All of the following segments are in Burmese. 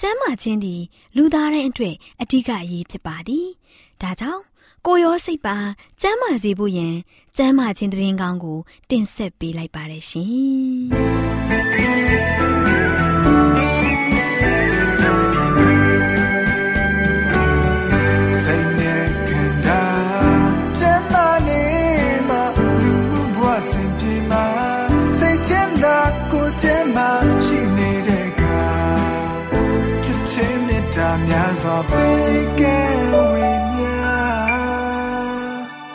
ကျန်းမာခြင်းသည် လူသားတိုင်းအတွက်အဓိကအရေးဖြစ်ပါသည်။ဒါကြောင့်ကိုရောစိတ်ပါကျန်းမာစေဖို့ယင်ကျန်းမာခြင်းတရင်ကောင်းကို တင်ဆက်ပေးလိုက်ပါရရှင်။စိတ်နဲ့ကန္တာကျန်းမာနေမှလူမှုဘဝစင်ပြေမှာစိတ်ချမ်းသာကိုကျန်းမာ များစွာပေးကဲဝေမျှ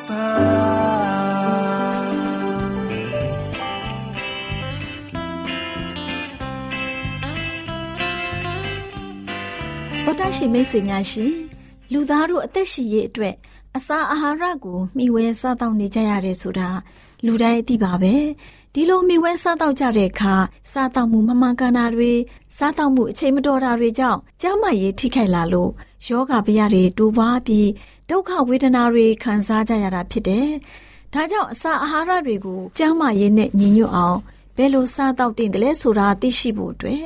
ပါသောတရှိမိတ်ဆွေများရှင်လူသားတို့အသက်ရှင်ရေးအတွက်အစာအာဟာရကိုမျှဝဲစားတောက်နေကြရတယ်ဆိုတာလူတိုင်းသိပါပဲ ဒီလိုမျှဝဲစားတောက်ကြတဲ့အခါစားတောက်မှုမမှန်ကန်တာတွေစားတောက်မှုအချိန်မတော်တာတွေကြောင့်ကျန်းမာရေးထိခိုက်လာလို့ယောဂဗျာတွေတိုးပွားပြီးဒုက္ခဝေဒနာတွေခံစားကြရတာဖြစ်တယ်ဒါကြောင့်အစာအာဟာရတွေကိုကျန်းမာရေးနဲ့ညီညွတ်အောင်ဘယ်လိုစားတောက်တင်တယ်လဲဆိုတာသိရှိဖို့အတွက်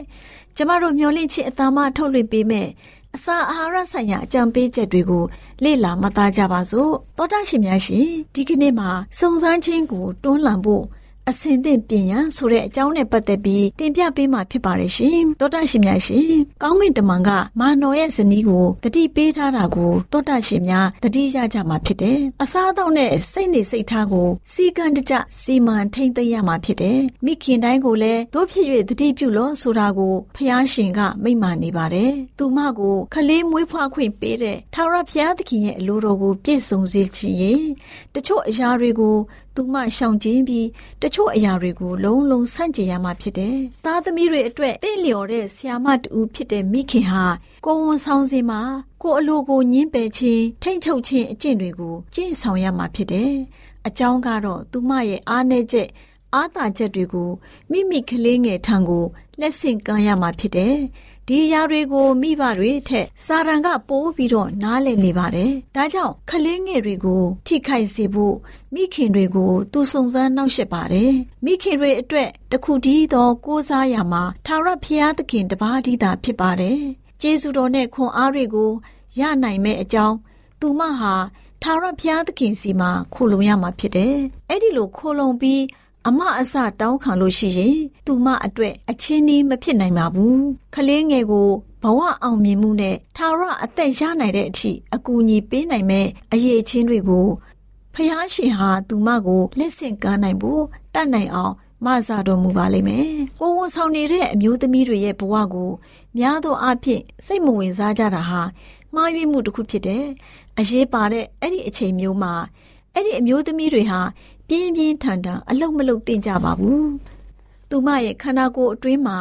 ကျမတို့မျှဝင့်ခြင်းအတ္တမထုတ်လွှင့်ပေးမယ်အစာအာဟာရဆိုင်ရာအကြံပေးချက်တွေကိုလေ့လာမှတ်သားကြပါစို့သောတာရှင်များရှင်ဒီကနေ့မှာစုံစမ်းခြင်းကိုတွန်းလှန်ဖို့ အစင်သင့်ပြင်ရန်ဆိုတဲ့အကြောင်းနဲ့ပတ်သက်ပြီးတင်ပြပေးမှာဖြစ်ပါတယ်ရှင်သောတာရှင်များရှင်ကောင်းကင်တမန်ကမာနော်ရဲ့ဇနီးကိုတတိပေးထားတာကိုသောတာရှင်များတတိရကြမှာဖြစ်တယ်အစားအသောက်နဲ့စိတ်နေစိတ်ထားကိုစီကံတကြစီမံထိမ့်သိမ်းရမှာဖြစ်တယ်မိခင်တိုင်းကိုလည်းတို့ဖြစ်၍တတိပြုလို့ဆိုတာကိုဖျားရှင်ကမိန့်မာနေပါတယ်သူမကိုခလေးမွေးဖွားခွင့်ပေးတဲ့ထာဝရဘုရားသခင်ရဲ့အလိုတော်ကိုပြည့်စုံစေချင်ရင်တချို့အရာတွေကို သူမရှောင်ကျဉ်ပြီးတချို့အရာတွေကိုလုံးလုံးဆန့်ကျင်ရမှာဖြစ်တယ်။သားသမီးတွေအတွက်တင့်လျော်တဲ့ဆ iam မတူဖြစ်တဲ့မိခင်ဟာကိုယ်ဝန်ဆောင်စဉ်မှာကိုယ်အလိုကိုညှင်းပယ်ခြင်းထိမ့်ချုပ်ခြင်းအကျင့်တွေကိုကျင့်ဆောင်ရမှာဖြစ်တယ်။အကြောင်းကတော့သူမရဲ့အားနည်းချက်အားသာချက်တွေကိုမိမိကလေးငယ်ထံကိုလက်ဆင့်ကမ်းရမှာဖြစ်တယ်။ ဒီအရာတွေကိုမိဘတွေထက်စာရန်ကပိုးပြီးတော့နားလည်နေပါတယ်။ဒါကြောင့်ကလေးငယ်တွေကို ထိခိုက်စေဖို့မိခင်တွေကိုသူစုံစမ်းနှောက်ယှက်ပါတယ်။မိခင်တွေအတွက်တခုတည်းသောကိုးစားရမှာထာဝရဘုရားသခင်တပါးတည်းသာဖြစ်ပါတယ်။ကျေးဇူးတော်နဲ့ခွန်အားတွေကိုရနိုင်မဲ့အကြောင်းသူမဟာထာဝရဘုရားသခင်စီမှာခိုလုံရမှာဖြစ်တယ်။အဲ့ဒီလိုခိုလုံပြီး အမအစတောင်းခံလို့ရှိရင်သူမအတွက်အချင်းဒီမဖြစ်နိုင်ပါဘူးခလေးငယ်ကိုဘဝအောင်မြင်မှုနဲ့ထာဝရအသက်ရနိုင်တဲ့အထိအကူအညီပေးနိုင်မဲ့အရေးချင်းတွေကိုဖျားရှင်ဟာသူမကိုလက်ဆင့်ကမ်းနိုင်ဖို့တတ်နိုင်အောင်မဆာတော်မူပါလိမ့်မယ်။ကိုဝန်ဆောင်နေတဲ့အမျိုးသမီးတွေရဲ့ဘဝကိုများသောအားဖြင့်စိတ်မဝင်စားကြတာဟာမှားယွင်းမှုတစ်ခုဖြစ်တယ်။အရေးပါတဲ့အဲ့ဒီအချိန်မျိုးမှာအဲ့ဒီအမျိုးသမီးတွေဟာ ပြင်းပြင်းထန်ထန်အလုတ်မလုတ်တင်ကြပါဘူး။သူမရဲ့ခန္ဓာကိုယ်အတွင်းမှာ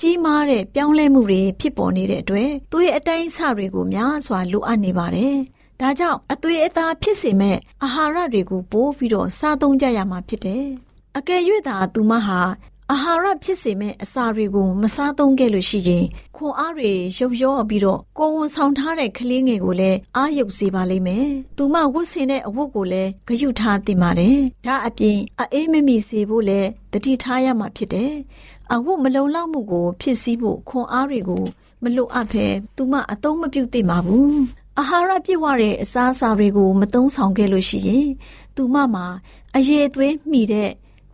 ကြီးမားတဲ့ပြောင်းလဲမှုတွေဖြစ်ပေါ်နေတဲ့အတွက်သူ့ရဲ့အတိုင်းအဆတွေကိုများစွာလိုအပ်နေပါတယ်။ဒါကြောင့်အသွေးအသားဖြစ်စေမဲ့အာဟာရတွေကိုပိုးပြီးတော့စားသုံးကြရမှာဖြစ်တယ်။အကယ်၍သာသူမဟာ အာဟာရဖြစ်စေမဲ့အစာတွေကိုမစားသုံးခဲ့လို့ရှိရင်ခွန်အားတွေရုပ်ရောပြီးတော့ကိုဝန်ဆောင်ထားတဲ့ကလေးငယ်ကိုလည်းအားရုပ်စေပါလိမ့်မယ်။သူမဝတ်ဆင်တဲ့အဝတ်ကိုလည်းဂရုထားသင့်ပါတယ်။ဒါအပြင်အေးမမိစေဖို့လည်းတတိထားရမှာဖြစ်တယ်။အဝတ်မလုံလောက်မှုကို ဖြစ်စည်းဖို့ခွန်အားတွေကိုမလိုအပ်ဘဲသူမအသုံးမပြုသင့်ပါဘူး။အာဟာရပြည့်ဝတဲ့အစားအစာတွေကို မသုံးဆောင်ခဲ့လို့ရှိရင်သူမမှာအရေးသွေးမိတဲ့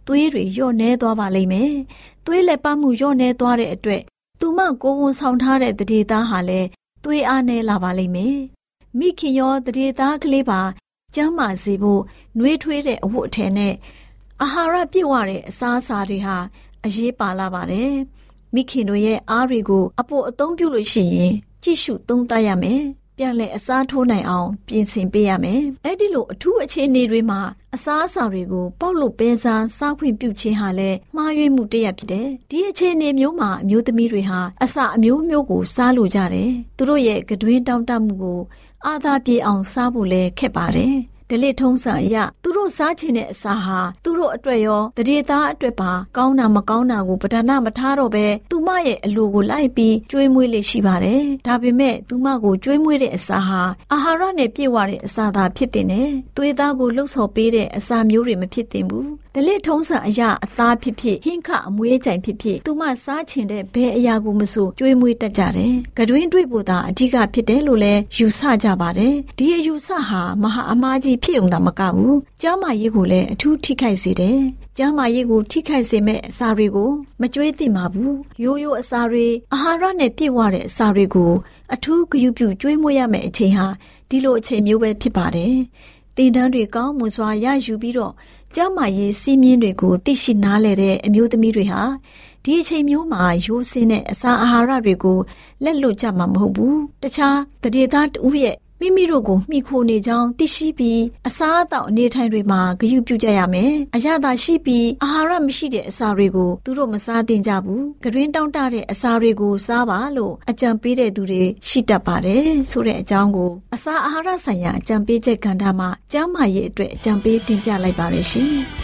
သွေးတွေလျော့နှဲသွားပါလိမ့်မယ်။သွေးလက်ပတ်မှုလျော့နှဲသွားတဲ့အတွက်သူမကိုယ်ဝန်ဆောင်ထားတဲ့တတိသားဟာလည်းသွေးအားနည်းလာပါလိမ့်မယ်။မိခင်ရောတရေသားကလေးပါကျမ်းမာစေဖို့နှွေးထွေးတဲ့အဝတ်အထည်နဲ့အာဟာရပြည့်ဝတဲ့အစားအစာတွေဟာအရေးပါလာပါတယ်။မိခင်တို့ရဲ့အားတွေကိုအပိုအသုံးပြုလို့ရှိရင်ကြည့်ရှုသုံးသပ်ရမယ်။ပြန်လဲအစားထိုးနိုင်အောင်ပြင်ဆင်ပေးရမယ်။အဲ့ဒီလိုအထူးအခြေအနေတွေမှာ အစားအစာတွေကိုပေါက်လို့ပဲစားစားခွင့်ပြုခြင်းဟာလည်းမှားယွင်းမှုတစ်ရပ်ဖြစ်တယ်။ဒီအခြေအနေမျိုးမှာအမျိုးသမီးတွေဟာအစာအမျိုးမျိုးကိုစားလို့ကြတယ်။သူတို့ရဲ့ကတွင်းတောင့်တမှုကိုအာသာပြေအောင်စားဖို့လည်းခက်ပါတယ်။ ဒလစ်ထုံးစံအရသူတို့စားချင်တဲ့အစာဟာသူတို့အတွက်ရောတရေသားအတွက်ပါကောင်းတာမကောင်းတာကိုပဒနာမထားတော့ပဲသူမရဲ့အလိုကိုလိုက်ပြီးကျွေးမွေးလေးရှိပါတယ်။ဒါပေမဲ့သူမကိုကျွေးမွေးတဲ့အစာဟာအာဟာရနဲ့ပြည့်ဝတဲ့အစာသာဖြစ်တဲ့နဲ့သွေးသားကိုလှုပ်ဆော်ပေးတဲ့အစာမျိုးတွေမဖြစ်သင့်ဘူး။ဒလစ်ထုံးစံအရအသားဖြစ်ဖြစ်ဟင်းခအမွေးကြိုင်ဖြစ်ဖြစ်သူမစားချင်တဲ့ဘယ်အရာကိုမဆိုကျွေးမွေးတတ်ကြတယ်။ကတွင်တွေ့ဖို့သာအဓိကဖြစ်တယ်လို့လည်းယူဆကြပါတယ်။ဒီအယူဆဟာမဟာအမားကြီးဖြစ်ုံသာမကဘူးကျမ်းမာရေးကိုလည်းအထူးထိခိုက်စေတယ်ကျမ်းမာရေးကိုထိခိုက်စေမဲ့အစာတွေကိုမကြွေးသင့်ပါဘူးရိုးရိုးအစာတွေအာဟာရနဲ့ပြည့်ဝတဲ့အစာတွေကိုအထူးဂရုပြုကြွေးမွေးရမယ့်အချိန်ဟာဒီလိုအချိန်မျိုးပဲဖြစ်ပါတယ်တည်တန်းတွေကောင်းမွန်စွာရယူပြီးတော့ ကျမ်းမာရေးစီးမြင့်တွေကိုသိရှိနားလည်တဲ့အမျိုးသမီးတွေဟာဒီအချိန်မျိုးမှာရိုးစင်းတဲ့အစာအာဟာရတွေကိုလက်လွတ်ကြမှာမဟုတ်ဘူးတခြားတရေသားတူရဲ့ မိမိတို့ကိုမှီခိုနေကြောင်းသိရှိပြီးအစားအသောက်အနေထိုင်တွေမှာဂရုပြုကြရမယ်။အရသာရှိပြီးအာဟာရမရှိတဲ့အစာတွေကိုသူတို့မစားသင့်ကြဘူး။ဂရင်းတောင့်တတဲ့အစာတွေကိုစားပါလို့အကြံပေးတဲ့သူတွေရှိတတ်ပါတယ်ဆိုတဲ့အကြောင်းကိုအစာအာဟာရဆိုင်ရာအကြံပေးချက်ကဏ္ဍမှာကျန်းမာရေးအတွက်အကြံပေးတင်ပြလိုက်ပါရရှင်။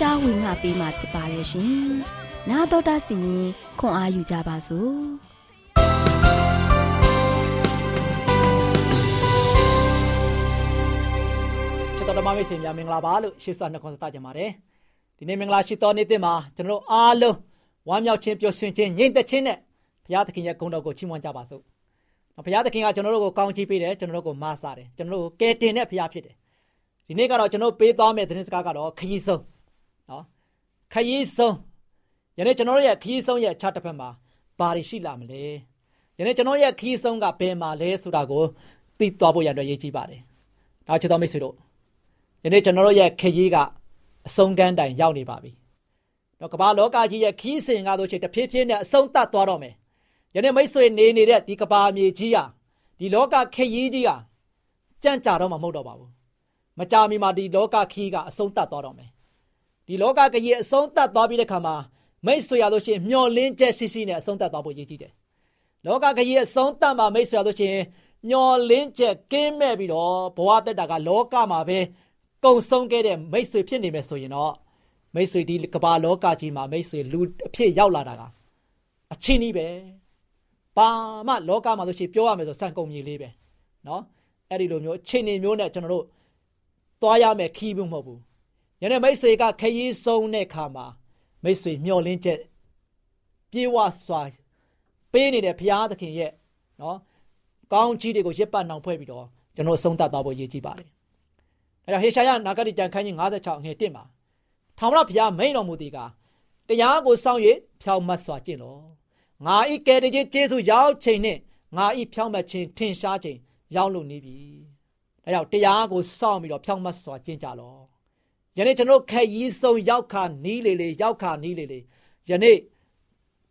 ဟောကြားဝင်ငါပေးมาဖြစ်ပါတယ်ရှင်။나တော်တာစီရင်ခွန်အားယူကြပါစို့။ချစ်တော်ဓမ္မမိတ်ဆွေများမင်္ဂလာပါလို့ရှေ့စွာနှုတ်ခွန်းဆက်ကြပါတယ်။ဒီနေ့မင်္ဂလာရှိတော်နေ့တင်မှာကျွန်တော်တို့အားလုံးဝမ်းမြောက်ခြင်းပျော်ရွှင်ခြင်းငြိမ်သက်ခြင်းနဲ့ဘုရားသခင်ရဲ့ဂုဏ်တော်ကိုချီးမွမ်းကြပါစို့။ဘုရားသခင်ကကျွန်တော်တို့ကိုကောင်းချီးပေးတယ်ကျွန်တော်တို့ကိုမဆာတယ်ကျွန်တော်တို့ကိုကယ်တင်တဲ့ဘုရားဖြစ်တယ်ဒီနေ့ကတော့ကျွန်တော်ပေးသွားမယ့်သတင်းစကားကတော့ခရီးဆုံးနော် ခရီးဆုံးယနေ့ကျွန်တော်ရဲ့ခရီးဆုံးရဲ့အခြားတစ်ဖက်မှာဘာတွေရှိလာမလဲယယနေ့ကျွန်တော်ရဲ့ခီးဆုံးကဘယ်မှာလဲဆိုတာကိုသိသွားဖို့ရတဲ့ရည်ကြီးပါတယ်။နောက်ချစ်တော်မိတ်ဆွေတို့ယနေ့ကျွန်တော်တို့ရဲ့ခရီးကအဆုံးကမ်းတိုင်ရောက်နေပါပြီ။တော့ကမ္ဘာလောကကြီးရဲ့ခီးစဉ်ကားတို့ချေတဖြည်းဖြည်းနဲ့အဆုံးသတ်သွားတော့မယ်။ယနေ့မိတ်ဆွေနေနေတဲ့ဒီကမ္ဘာမြေကြီးဟာဒီလောကခရီးကြီးဟာကြံ့ကြာတော့မှမဟုတ်တော့ပါဘူး။မကြာမီမှာဒီလောကခီးကအဆုံးသတ်သွားတော့မယ်။ ဒီလောကခရီးအဆုံးသတ်သွားပြီးတဲ့ခါမှာမိတ်ဆွေရလို့ရှိရင်မျော်လင့်ချက်ရှိရှိနဲ့အဆုံးသတ်သွားဖို့ရည်ကြီးတယ်။လောကခရီးအဆုံးသတ်မှာမိတ်ဆွေရလို့ရှိရင်မျော်လင့်ချက်ကင်းမဲ့ပြီးတော့ဘဝတက်တာကလောကမှာပဲကုံဆုံးခဲ့တဲ့မိတ်ဆွေဖြစ်နေမယ်ဆိုရင်တော့မိတ်ဆွေဒီကမ္ဘာလောကကြီးမှာမိတ်ဆွေလူအဖြစ်ရောက်လာတာကအချင်းကြီးပဲပါမလောကမှာဆိုရှင်ပြောရမယ်ဆိုစံကုန်မြေလေးပဲเนาะအဲ့ဒီလိုမျိုးအချင်းနေမျိုးနဲ့ကျွန်တော်တို့သွားရမယ်ခီးဘူးမဟုတ်ဘူး ယနေ့မိတ်ဆွေကခရီးဆုံးတဲ့ခါမှာမိတ်ဆွေမျှော်လင့်ချက်ပြေဝစွာပေးနေတဲ့ဘုရားသခင်ရဲ့နော်ကောင်းကြီးတွေကိုရစ်ပတ်နှောင်ဖွဲ့ပြီးတော့ကျွန်တော်ဆုံးသတ်သွားဖို့ရည်ကြီးပါတယ်။အဲဒါဟေရှာယနာဂတိကျမ်းခန်းကြီး56ငယ်1မှာထာဝရဘုရားမိန်တော်မူသည်ကတရားကိုစောင့်၍ဖြောင့်မတ်စွာကျင့်လော။ငါဤကယ်တင်ခြင်းကျေးဇူးရောက်ချိန်နဲ့ငါဤဖြောင့်မတ်ခြင်းထင်ရှားခြင်းရောက်လို့နေပြီ။အဲဒါတရားကိုစောင့်ပြီးတော့ဖြောင့်မတ်စွာကျင့်ကြလော့ ယနေ့ကျွန်တော်ခက်ရီးဆုံးရောက်ခါနီးလေလေရောက်ခါနီးလေလေယနေ့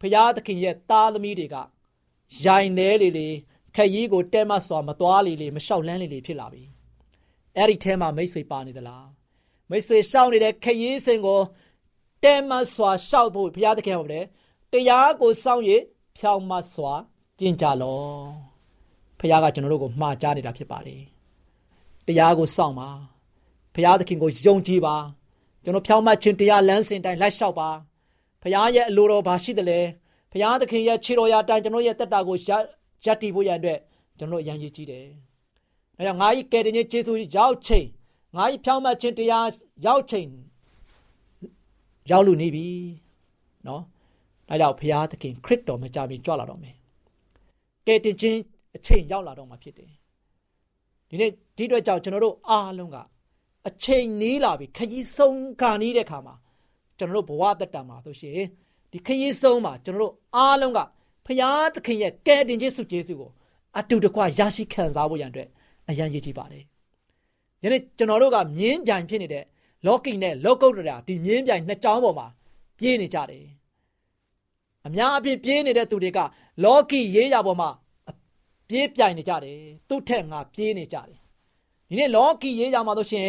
ဘုရားသခင်ရဲ့သားသမီးတွေကရိုင်နေလေလေခရီးကိုတဲမစွာမသွားလေလေမလျှောက်လန်းလေလေဖြစ်လာပြီအဲ့ဒီထဲမှာမိတ်ဆွေပါနေသလားမိတ်ဆွေရှောက်နေတဲ့ခရီးစဉ်ကိုတဲမစွာရှောက်ဖို့ဘုရားသခင်ဟောတယ်တရားကိုစောင့်ရဖြောင်းမစွာကျင့်ကြလောဘုရားကကျွန်တော်တို့ကိုမှားကြားနေတာဖြစ်ပါတယ်တရားကိုစောင့်ပါဘု ရားသခင်ကိုယုံကြည်ပါကျွန်တော်ဖြောင်းမခြင်းတရားလမ်းစဉ်တိုင်းလိုက်လျှောက်ပါဘုရားရဲ့အလိုတော်ဘာရှိသလဲဘုရားသခင်ရဲ့ခြေတော်ရာတိုင်ကျွန်တော်ရဲ့တက်တာကိုရပ်တည်ဖို့ရတဲ့ကျွန်တော်အရန်ရည်ကြီးတယ်။ဒါကြောင့်ငါဤကယ်တင်ခြင်းကျေးဇူးရောက်ချိန်ငါဤဖြောင်းမှတ်ခြင်းတရားရောက်ချိန်ရောက်လို့နေပြီ။နော်။ဒါကြောင့်ဘုရားသခင်ခရစ်တော်မကြမီကြွလာတော့မယ်။ကယ်တင်ခြင်းအချိန်ရောက်လာတော့မှာဖြစ်တယ်။ဒီနေ့ဒီအတွက်ကြောင့်ကျွန်တော်တို့အားလုံးက အချိန်နီးလာပြီခရီးဆုံးခါနီးတဲ့ခါမှာကျွန်တော်တို့ဘဝတက်တာမှာဆိုရှင်ဒီခရီးဆုံးမှာကျွန်တော်တို့အားလုံးကဖရာသခင်ရဲ့ကယ်တင်ခြင်းစုကျေးဇူးကိုအတူတကွရရှိခံစားဖို့ရန်အတွက်အရန်ရည်ကြည်ပါတယ်။ယနေ့ကျွန်တော်တို့ကမြင်းပြိုင်ဖြစ်နေတဲ့လောကီနဲ့လောကုတ္တရာဒီမြင်းပြိုင်နှစ်ကြောင်းပေါ်မှာပြေးနေကြတယ်။အများအပြားပြေးနေတဲ့သူတွေကလောကီရေးရာပေါ်မှာပြေးပြိုင်နေကြတယ်။သူ့ထက်ငါပြေးနေကြတယ်။ ဒီနေ့လောကီရေးရာမှာဆိုရှင်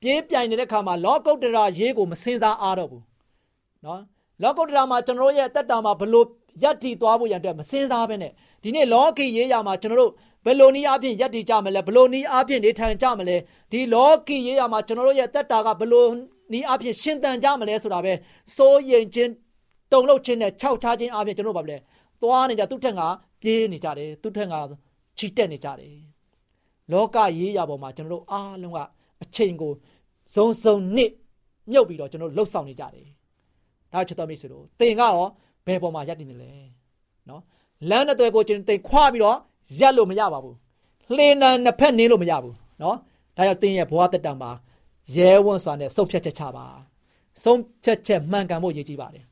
ပြေးပြိုင်နေတဲ့ခါမှာလောကုတ္တရာရေးကိုမစင်စားအားတော့ဘူး။နော်လောကုတ္တရာမှာကျွန်တော်ရဲ့တက်တာမှာဘလို့ယက်တီသွားဖို့ရန်အတွက်မစင်စားဘဲနဲ့ဒီနေ့လောကီရေးရာမှာကျွန်တော်တို့ဘယ်လိုနည်းအားဖြင့်ယက်တီကြမလဲဘယ်လိုနည်းအားဖြင့်နေထိုင်ကြမလဲဒီလောကီရေးရာမှာကျွန်တော်တို့ရဲ့တက်တာကဘယ်လိုနည်းအားဖြင့်ရှင်သန်ကြမလဲဆိုတာပဲစိုးရင်ချင်းတုံလို့ချင်းနဲ့ခြောက်ချခြင်းအားဖြင့်ကျွန်တော်ဘာလဲသွားနေကြသူ့ထက်ကပြေးနေကြတယ်သူ့ထက်ကချီတက်နေကြတယ် လောကရေးရာပေါ်မှာကျွန်တော်တို့အားလုံးကအချိန်ကိုစုံစုံနစ်မြုပ်ပြီးတော့ကျွန်တော်လှုပ်ဆောင်နေကြတယ်ဒါချစ်တော်မိတ်ဆွေတို့သင်ကရောဘယ်ပေါ်မှာရပ်တည်နေလဲနော်လမ်းတဲ့ကိုကျွန်တင်ခွာပြီးတော့ရက်လို့မရပါဘူးလှေနံနှစ်ဖက်နင်းလို့မရဘူးနော်ဒါကြောင့်တင်းရဲ့ဘဝတက်တံမှာရဲဝံ့စွာနဲ့စုပ်ဖြတ်ချက်ချပါဆုံးဖြတ်ချက်မှန်ကန်ဖို့ရည်ကြီးပါတယ်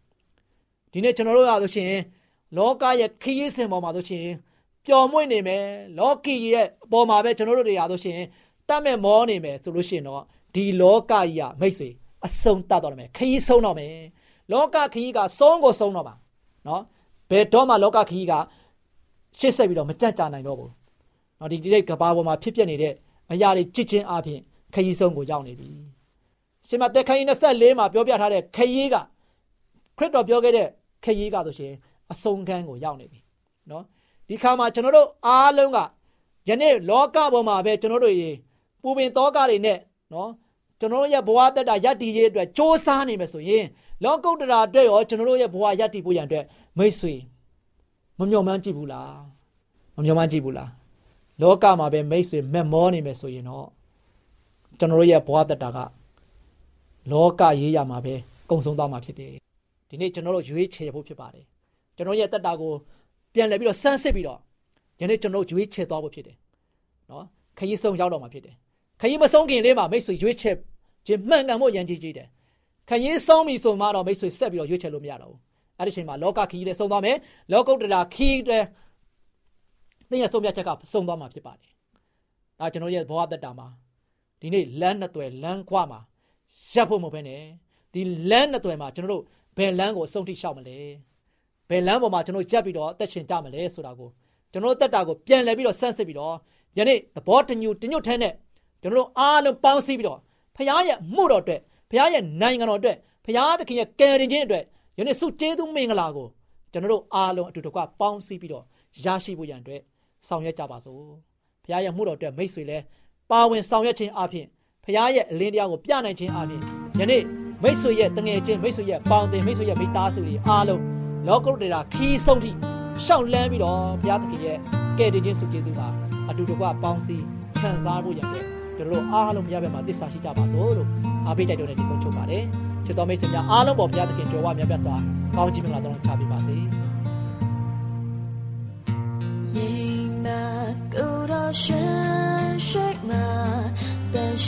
ဒီနေ့ကျွန်တော်တို့ရဆိုရှင်လောကရဲ့ခရီးစဉ်ပေါ်မှာဆိုရှင် ပျော်မွေ့နေမယ်လောကီရဲ့အပေါ်မှာပဲကျွန်တော်တို့တွေရဆိုရှင်တတ်မဲ့မောနေမယ်ဆိုလို့ရှိရင်တော့ဒီလောကကြီးကမိတ်ဆွေအဆုံးတတ်တော့မယ်ခရီးဆုံးတော့မယ်လောကခရီးကဆုံးကိုဆုံးတော့ပါနော်ဘယ်တော့မှလောကခရီးကရှေ့ဆက်ပြီးတော့မကြံ့ကြာနိုင်တော့ဘူးနော်ဒီဒီကဘာပေါ်မှာဖြစ်ပျက်နေတဲ့အရာတွေကြစ်ချင်းအပြင်ခရီးဆုံးကိုရောက်နေပြီရှင်မသက်ခရီး24မှာပြောပြထားတဲ့ခရီးကခရစ်တော်ပြောခဲ့တဲ့ခရီးကဆိုရှင်အဆုံးခန်းကိုရောက်နေပြီနော် ဒီခါမှာကျွန်တော်တို့အားလုံးကယနေ့လောကပေါ်မှာပဲကျွန်တော်တို့ရေပူပင်တောကတွေနဲ့နော်ကျွန်တော်ရဲ့ဘဝတက်တာယက်တီရေးအတွက်စ조사နေမယ်ဆိုရင်လောကုတ္တရာအတွက်ရောကျွန်တော်တို့ရဲ့ဘဝယက်တီဖို့ရန်အတွက်မိတ်ဆွေမမျှော်မှန်းကြည့်ဘူးလားမမျှော်မှန်းကြည့်ဘူးလားလောကမှာပဲမိတ်ဆွေမက်မောနေမယ်ဆိုရင်တော့ကျွန်တော်တို့ရဲ့ဘဝတက်တာကလောကရေးရမှာပဲကုံဆုံးသွားမှာဖြစ်တယ်ဒီနေ့ကျွန်တော်တို့ရွေးချယ်ဖို့ဖြစ်ပါတယ်ကျွန်တော်ရဲ့တက်တာကို ပြန်လည်ပြီးတော့စမ်းစစ်ပြီးတော့ယနေ့ကျွန်တော်ရွေးချယ်သွားဖို့ဖြစ်တယ်နော်ခရီးဆုံးရောက်တော့မှာဖြစ်တယ်ခရီးမဆုံးခင်လေးမှာမိတ်ဆွေရွေးချယ်ခြင်းမှန်ကန်ဖို့ရန်ကြီးကြီးတယ်ခရီးဆုံးပြီဆိုမှတော့မိတ်ဆွေဆက်ပြီးတော့ရွေးချယ်လို့မရတော့ဘူးအဲ့ဒီချိန်မှာလောကခီးလည်းဆုံးသွားမယ်လောကုတ္တရာခီးလည်းသင်ရဲ့ဆုံးဖြတ်ချက်ကစုံသွားမှာဖြစ်ပါတယ်။ဒါကျွန်တော်ရဲ့ဘဝတက်တာမှာဒီနေ့လမ်းနှစ်သွယ်လမ်းခွမှာရပ်ဖို့မဟုတ်ဘဲနဲ့ဒီလမ်းနှစ်သွယ်မှာကျွန်တော်တို့ဘယ်လမ်းကိုအဆုံးထိရှောက်မလဲ။ ဘယ်လမ်းပေါ်မှာကျွန်တော်ရပ်ပြီးတော့အသက်ရှင်ကြမလဲဆိုတာကိုကျွန်တော်တက်တာကိုပြန်လှည့်ပြီးတော့ဆန့်စစ်ပြီးတော့ယနေ့သဘောတညူတညွတ်ထဲနဲ့ကျွန်တော်တို့အားလုံးပေါင်းစည်းပြီးတော့ဖခင်ရဲ့မှုတော်အတွက်ဖခင်ရဲ့နိုင်ငံတော်အတွက်ဖခင်သခင်ရဲ့ကယ်တင်ခြင်းအတွက်ယနေ့စုကျေးဇူးမင်္ဂလာကိုကျွန်တော်တို့အားလုံးအတူတကွပေါင်းစည်းပြီးတော့ရရှိဖို့ရန်အတွက်ဆောင်ရွက်ကြပါစို့ဖခင်ရဲ့မှုတော်အတွက်မိတ်ဆွေလဲပါဝင်ဆောင်ရွက်ခြင်းအပြင်ဖခင်ရဲ့အလင်းတရားကိုပြနိုင်ခြင်းအပြင်ယနေ့မိတ်ဆွေရဲ့တငယ်ချင်းမိတ်ဆွေရဲ့ပေါင်းတင်မိတ်ဆွေရဲ့မိသားစုတွေအားလုံး လောကရုတ္တရာခီးဆုံးထိရှောက်လန်းပြီးတော့ဘုရားသခင်ရဲ့ကယ်တင်ခြင်းစုကျေးဇူးပါအတူတကွပေါင်းစည်းခံစားဖို့ရတဲ့ကျွန်တော်တို့အားလုံးဘုရားဘက်မှာသစ္စာရှိကြပါစို့လို့အားပေးတိုက်တွန်းတဲ့ဒီကုန်းချုပ်ပါတယ်ချစ်တော်မိတ်ဆွေများအားလုံးပေါ်ဘုရားသခင်ကြွယ်ဝမြတ်ပြတ်စွာကောင်းချီးမင်္ဂလာတော်ချပေးပါစေ你那古道深水马，但是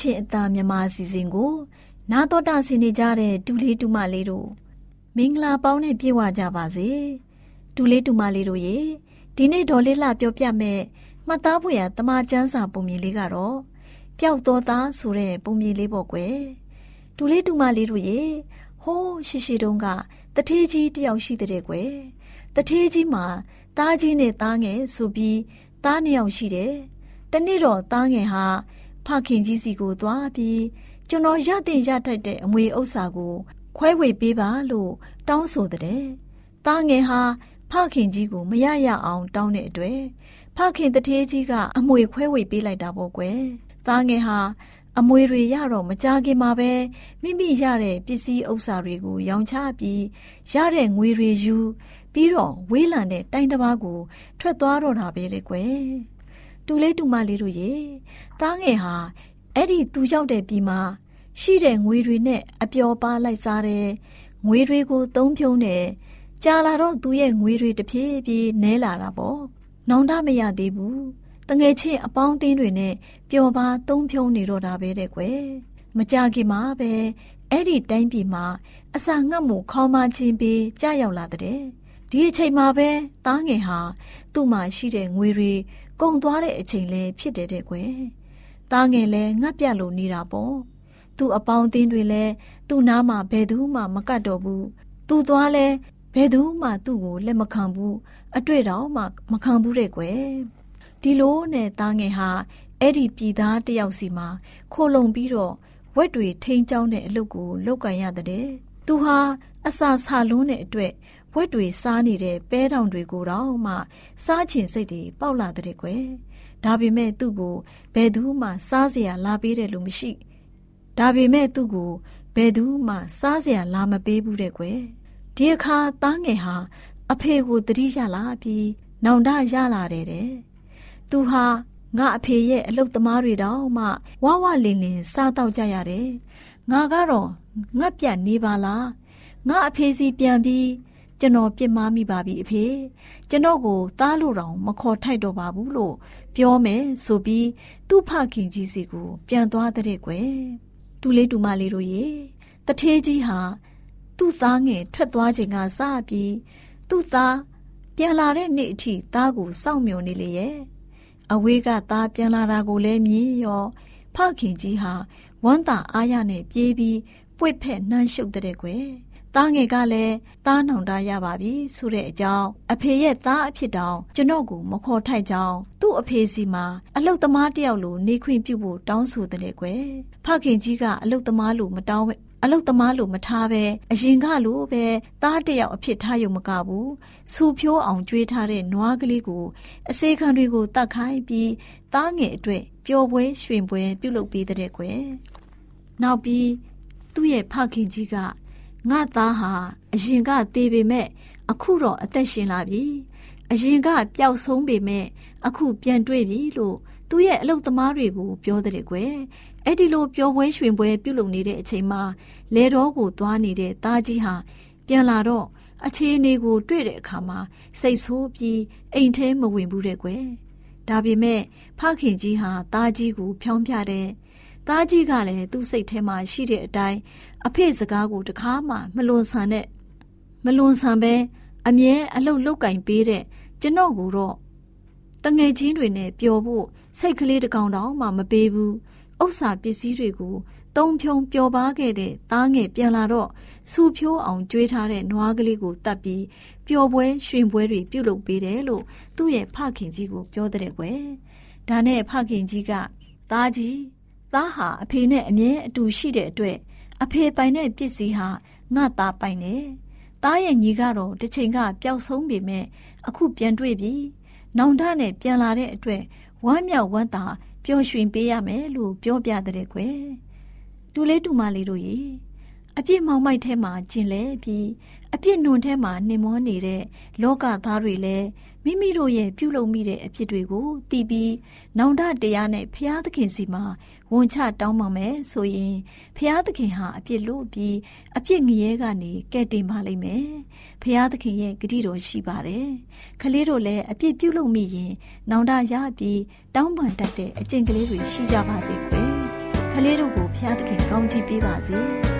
ချင်းအသားမြမအစီအစဉ်ကို နာတော်တာဆင်နေကြတဲ့ဒူလေးတူမလေးတို့မင်္ဂလာပေါင်းနဲ့ပြည့်ဝကြပါစေဒူလေးတူမလေးတို့ရေဒီနေ့ဒေါ်လေးလှပြောပြမဲ့မှတ်သားဖို့ရတမချန်းစာပုံမြင်လေးကတော့ပျောက်တော်သားဆိုတဲ့ပုံမြင်လေးပေါ့ကွယ်ဒူလေးတူမလေးတို့ရေဟိုးရှိရှိတုန်းကတထေးကြီးတယောက်ရှိတဲ့ကွယ်တထေးကြီးမှာသားကြီးနဲ့သားငယ်ဆိုပြီးသားနှစ်ယောက်ရှိတယ်တနေ့တော့သားငယ်ဟာဖ ခင်ကြီးစီကိုသွားပြီးကျွန်တော်ရတဲ့ရထိုက်တဲ့အမွေဥစ္စာကိုခွဲဝေပေးပါလို့တောင်းဆိုတဲ့။တာငယ်ဟာဖခင်ကြီးကိုမရရအောင်တောင်းတဲ့အတွက်ဖခင်တထေးကြီးကအမွေခွဲဝေပေးလိုက်တာပေါ့ကွယ်။တာငယ်ဟာအမွေတွေရတော့မကြခင်မှာပဲမိမိရတဲ့ပစ္စည်းဥစ္စာတွေကိုရောင်းချပြီးရတဲ့ငွေတွေယူပြီးတော့ဝေးလံတဲ့တိုင်းတစ်ပါးကိုထွက်သွားတော့တာပဲလေကွယ် တူလေးတူမလေးတို့ရေတားငယ်ဟာအဲ့ဒီသူရောက်တဲ့ပြည်မှာရှိတဲ့ငွေတွေနဲ့အပျော်ပါလိုက်စားတယ်ငွေတွေကိုသုံးဖြုံးတယ်ကြာလာတော့သူရဲ့ငွေတွေတဖြည်းဖြည်းနဲလာတာပေါ့နောင်တမရသေးဘူးတငယ်ချင်းအပေါင်းအသင်းတွေနဲ့ပျော်ပါသုံးဖြုံးနေတော့တာပဲတဲ့ကွယ်မကြခင်မှာပဲအဲ့ဒီတိုင်းပြည်မှာအစာငတ်မှုခေါင်းမချင်းပြီးကြာရောက်လာတဲ့ဒီအချိန်မှာပဲတားငယ်ဟာသူ့မှာရှိတဲ့ငွေတွေ ကုန်သွားတဲ့အချိန်လဲဖြစ်တယ်တဲ့ကွယ်တားငယ်လဲငတ်ပြတ်လို့နေတာပေါ့သူ့အပေါင်းအသင်းတွေလဲသူ့နားမှာဘယ်သူမှမကတ်တော့ဘူးသူသွားလဲဘယ်သူမှသူ့ကိုလက်မခံဘူးအတွေ့တော့မှမခံဘူးတဲ့ကွယ်ဒီလိုနဲ့သားငယ်ဟာအဲ့ဒီပြည်သားတယောက်စီမှာခိုလုံပြီးတော့ဝက်တွေထိန်းချောင်းတဲ့အလုပ်ကိုလုပ်ကန်ရတဲ့သူဟာအစာဆာလုံးတဲ့အတွက် ဝက်တွေစားနေတဲ့ပဲတောင်တွေကိုတော့မှစားချင်စိတ်တွေပေါက်လာတဲ့ကွယ်ဒါပေမဲ့သူ့ကိုဘယ်သူမှစားเสียလာပေးတယ်လို့မရှိဒါပေမဲ့သူ့ကိုဘယ်သူမှစားเสียလာမပေးဘူးတဲ့ကွယ်ဒီအခါသားငယ်ဟာအဖေကိုတတိရလာပြီးနောင်တရလာတယ်တဲ့သူဟာငါအဖေရဲ့အလုတ်သမားတွေတောင်မှဝဝလင်လင်စားတော့ကြရတယ်ငါကတော့ငတ်ပြတ်နေပါလားငါအဖေစီပြန်ပြီး ကျွန်တော်ပြစ်မှားမိပါပြီအဖေကျွန်တော်ကိုသားလို့တောင်မခေါ်ထိုက်တော့ပါဘူးလို့ပြောမယ်ဆိုပြီးသူ့ဖခင်ကြီးစီကိုပြန်သွားတဲ့ကွယ်တူလေးတူမလေးတို့ရေတထေးကြီးဟာသူ့သားငယ်ထွက်သွားချိန်ကစပြီးသူ့သားပြန်လာတဲ့နေ့အထိသားကိုစောင့်မျှော်နေလေရဲ့အဝေးကသားပြန်လာတာကိုလည်းမြင်ရောဖခင်ကြီးဟာဝမ်းသာအားရနဲ့ပြေးပြီးပွေ့ဖက်နှမ်းရှုပ်တဲ့ကွယ် သားငယ်ကလည်းသားနောင်တရပါပြီဆိုတဲ့အကြောင်းအဖေရဲ့သားအဖြစ်တောင်ကျွန်တော်ကိုမခေါ်ထိုက်ကြောင်းသူ့အဖေစီမှာအလုတ်သမားတယောက်လိုနေခွင့်ပြုဖို့တောင်းဆိုတယ်ကွယ်ဖခင်ကြီးကအလုတ်သမားလိုမတောင်းအလုတ်သမားလိုမထားပဲအရင်ကလိုပဲသားတယောက်အဖြစ်ထားရုံမကဘူးစူဖြိုးအောင်ကြွေးထားတဲ့နွားကလေးကိုအစေခံတွေကိုတတ်ခိုင်းပြီးသားငယ်အတွက်ပျော်ပွဲရွှင်ပွဲပြုလုပ်ပေးတဲ့ကွယ်နောက်ပြီးသူ့ရဲ့ဖခင်ကြီးက ငါသားဟာအရင်ကသေးပေမဲ့အခုတော့အသက်ရှင်လာပြီအရင်ကပျောက်ဆုံးပေမဲ့အခုပြန်တွေ့ပြီလို့သူ့ရဲ့အလုပ်သမားတွေကိုပြောတဲ့ကွယ်အဲ့ဒီလိုပျော်ပွဲရွှင်ပွဲပြုလုပ်နေတဲ့အချိန်မှာလေတော်ကိုသွားနေတဲ့သားကြီးဟာပြန်လာတော့အခြေအနေကိုတွေ့တဲ့အခါမှာစိတ်ဆိုးပြီးအိမ်ထဲမဝင်ဘူးတဲ့ကွယ်ဒါပေမဲ့ဖခင်ကြီးဟာသားကြီးကိုဖြောင်းပြတဲ့သားကြီးကလည်းသူ့စိတ်ထဲမှာရှိတဲ့အတိုင်း အဖေစကားကိုတခါမှမလွန်ဆန်တဲ့မလွန်ဆန်ပဲအမြဲအလုတ်လုတ်ကင်ပေးတဲ့ကျွန်တော်ကိုတော့တငယ်ချင်းတွေနဲ့ပျော်ဖို့စိတ်ကလေးတကောင်တောင်မှမပေးဘူးဥစ္စာပစ္စည်းတွေကိုတုံဖြုံပျော်ပါခဲ့တဲ့သားငယ်ပြန်လာတော့စူဖြိုးအောင်ကြွေးထားတဲ့နွားကလေးကိုတတ်ပြီးပျော်ပွဲရွှင်ပွဲတွေပြုလုပ်ပေးတယ်လို့သူ့ရဲ့ဖခင်ကြီးကိုပြောတဲ့ကွယ်ဒါနဲ့ဖခင်ကြီးကသားကြီးသားဟာအဖေနဲ့အမြဲအတူရှိတဲ့အတွက် အဖေပိုင်တဲ့ပစ္စည်းဟာငါသားပိုင်တယ်။သားရဲ့ညီကတော့တစ်ချိန်ကပျောက်ဆုံးပေမဲ့အခုပြန်တွေ့ပြီ။နောင်တနဲ့ပြန်လာတဲ့အတွက်ဝမ်းမြောက်ဝမ်းသာပျော်ရွှင်ပေးရမယ်လို့ပြောပြတဲ့ကွယ်။တူလေးတူမလေးတို့ရေအပြစ်မောင်မိုက်ထဲမှာကျင်လဲပြီးအပြစ်နွန်ထဲမှာနှင်မောနေတဲ့လောကသားတွေလည်းမိမိတို့ရဲ့ပြုလုပ်မိတဲ့အဖြစ်တွေကိုသိပြီးနောင်တတရားနဲ့ဖျားသခင်စီမှာ ဝန်ချတောင်းပန်မယ်ဆိုရင်ဖျားသခင်ဟာအပြစ်လို့ပြီးအပြစ်ငရဲကနေကဲ့တင်ပါလိမ့်မယ်ဖျားသခင်ရဲ့ဂတိတော်ရှိပါတယ်ခလေးတို့လည်းအပြစ်ပြုလုပ်မိရင် နောင်တရပြီးတောင်းပန်တတ်တဲ့အကျင့်ကလေးတွေရှိကြပါစေကွယ်ခလေးတို့ကိုဖျားသခင်ကောင်းချီးပေးပါစေ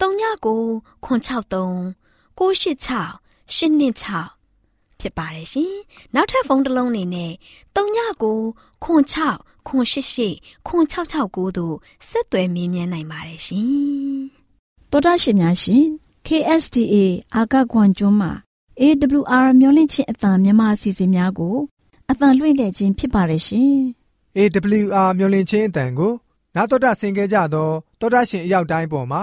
39 663 686 826ဖြစ်ပါတယ်ရှင်။နောက်ထပ်ဖုန်းတစ်လုံးအနေနဲ့39 6 6 688တို့ဆက်သွယ်မြင်းမြန်းနိုင်ပါတယ်ရှင်။တော်တာရှင်များရှင် KSTA အာကခွန်ကျွန်းမှာ AWR မျိုးလင့်ချင်းအတံမြန်မာအစီအစဉ်များကိုအတံလွှင့်ခဲ့ခြင်းဖြစ်ပါတယ်ရှင် AWR မျော်လင့်ခြင်းအတန်ကိုနာတော်တာဆင် गे ကြတော့တောတာရှင်အရောက်တိုင်းပေါ်မှာ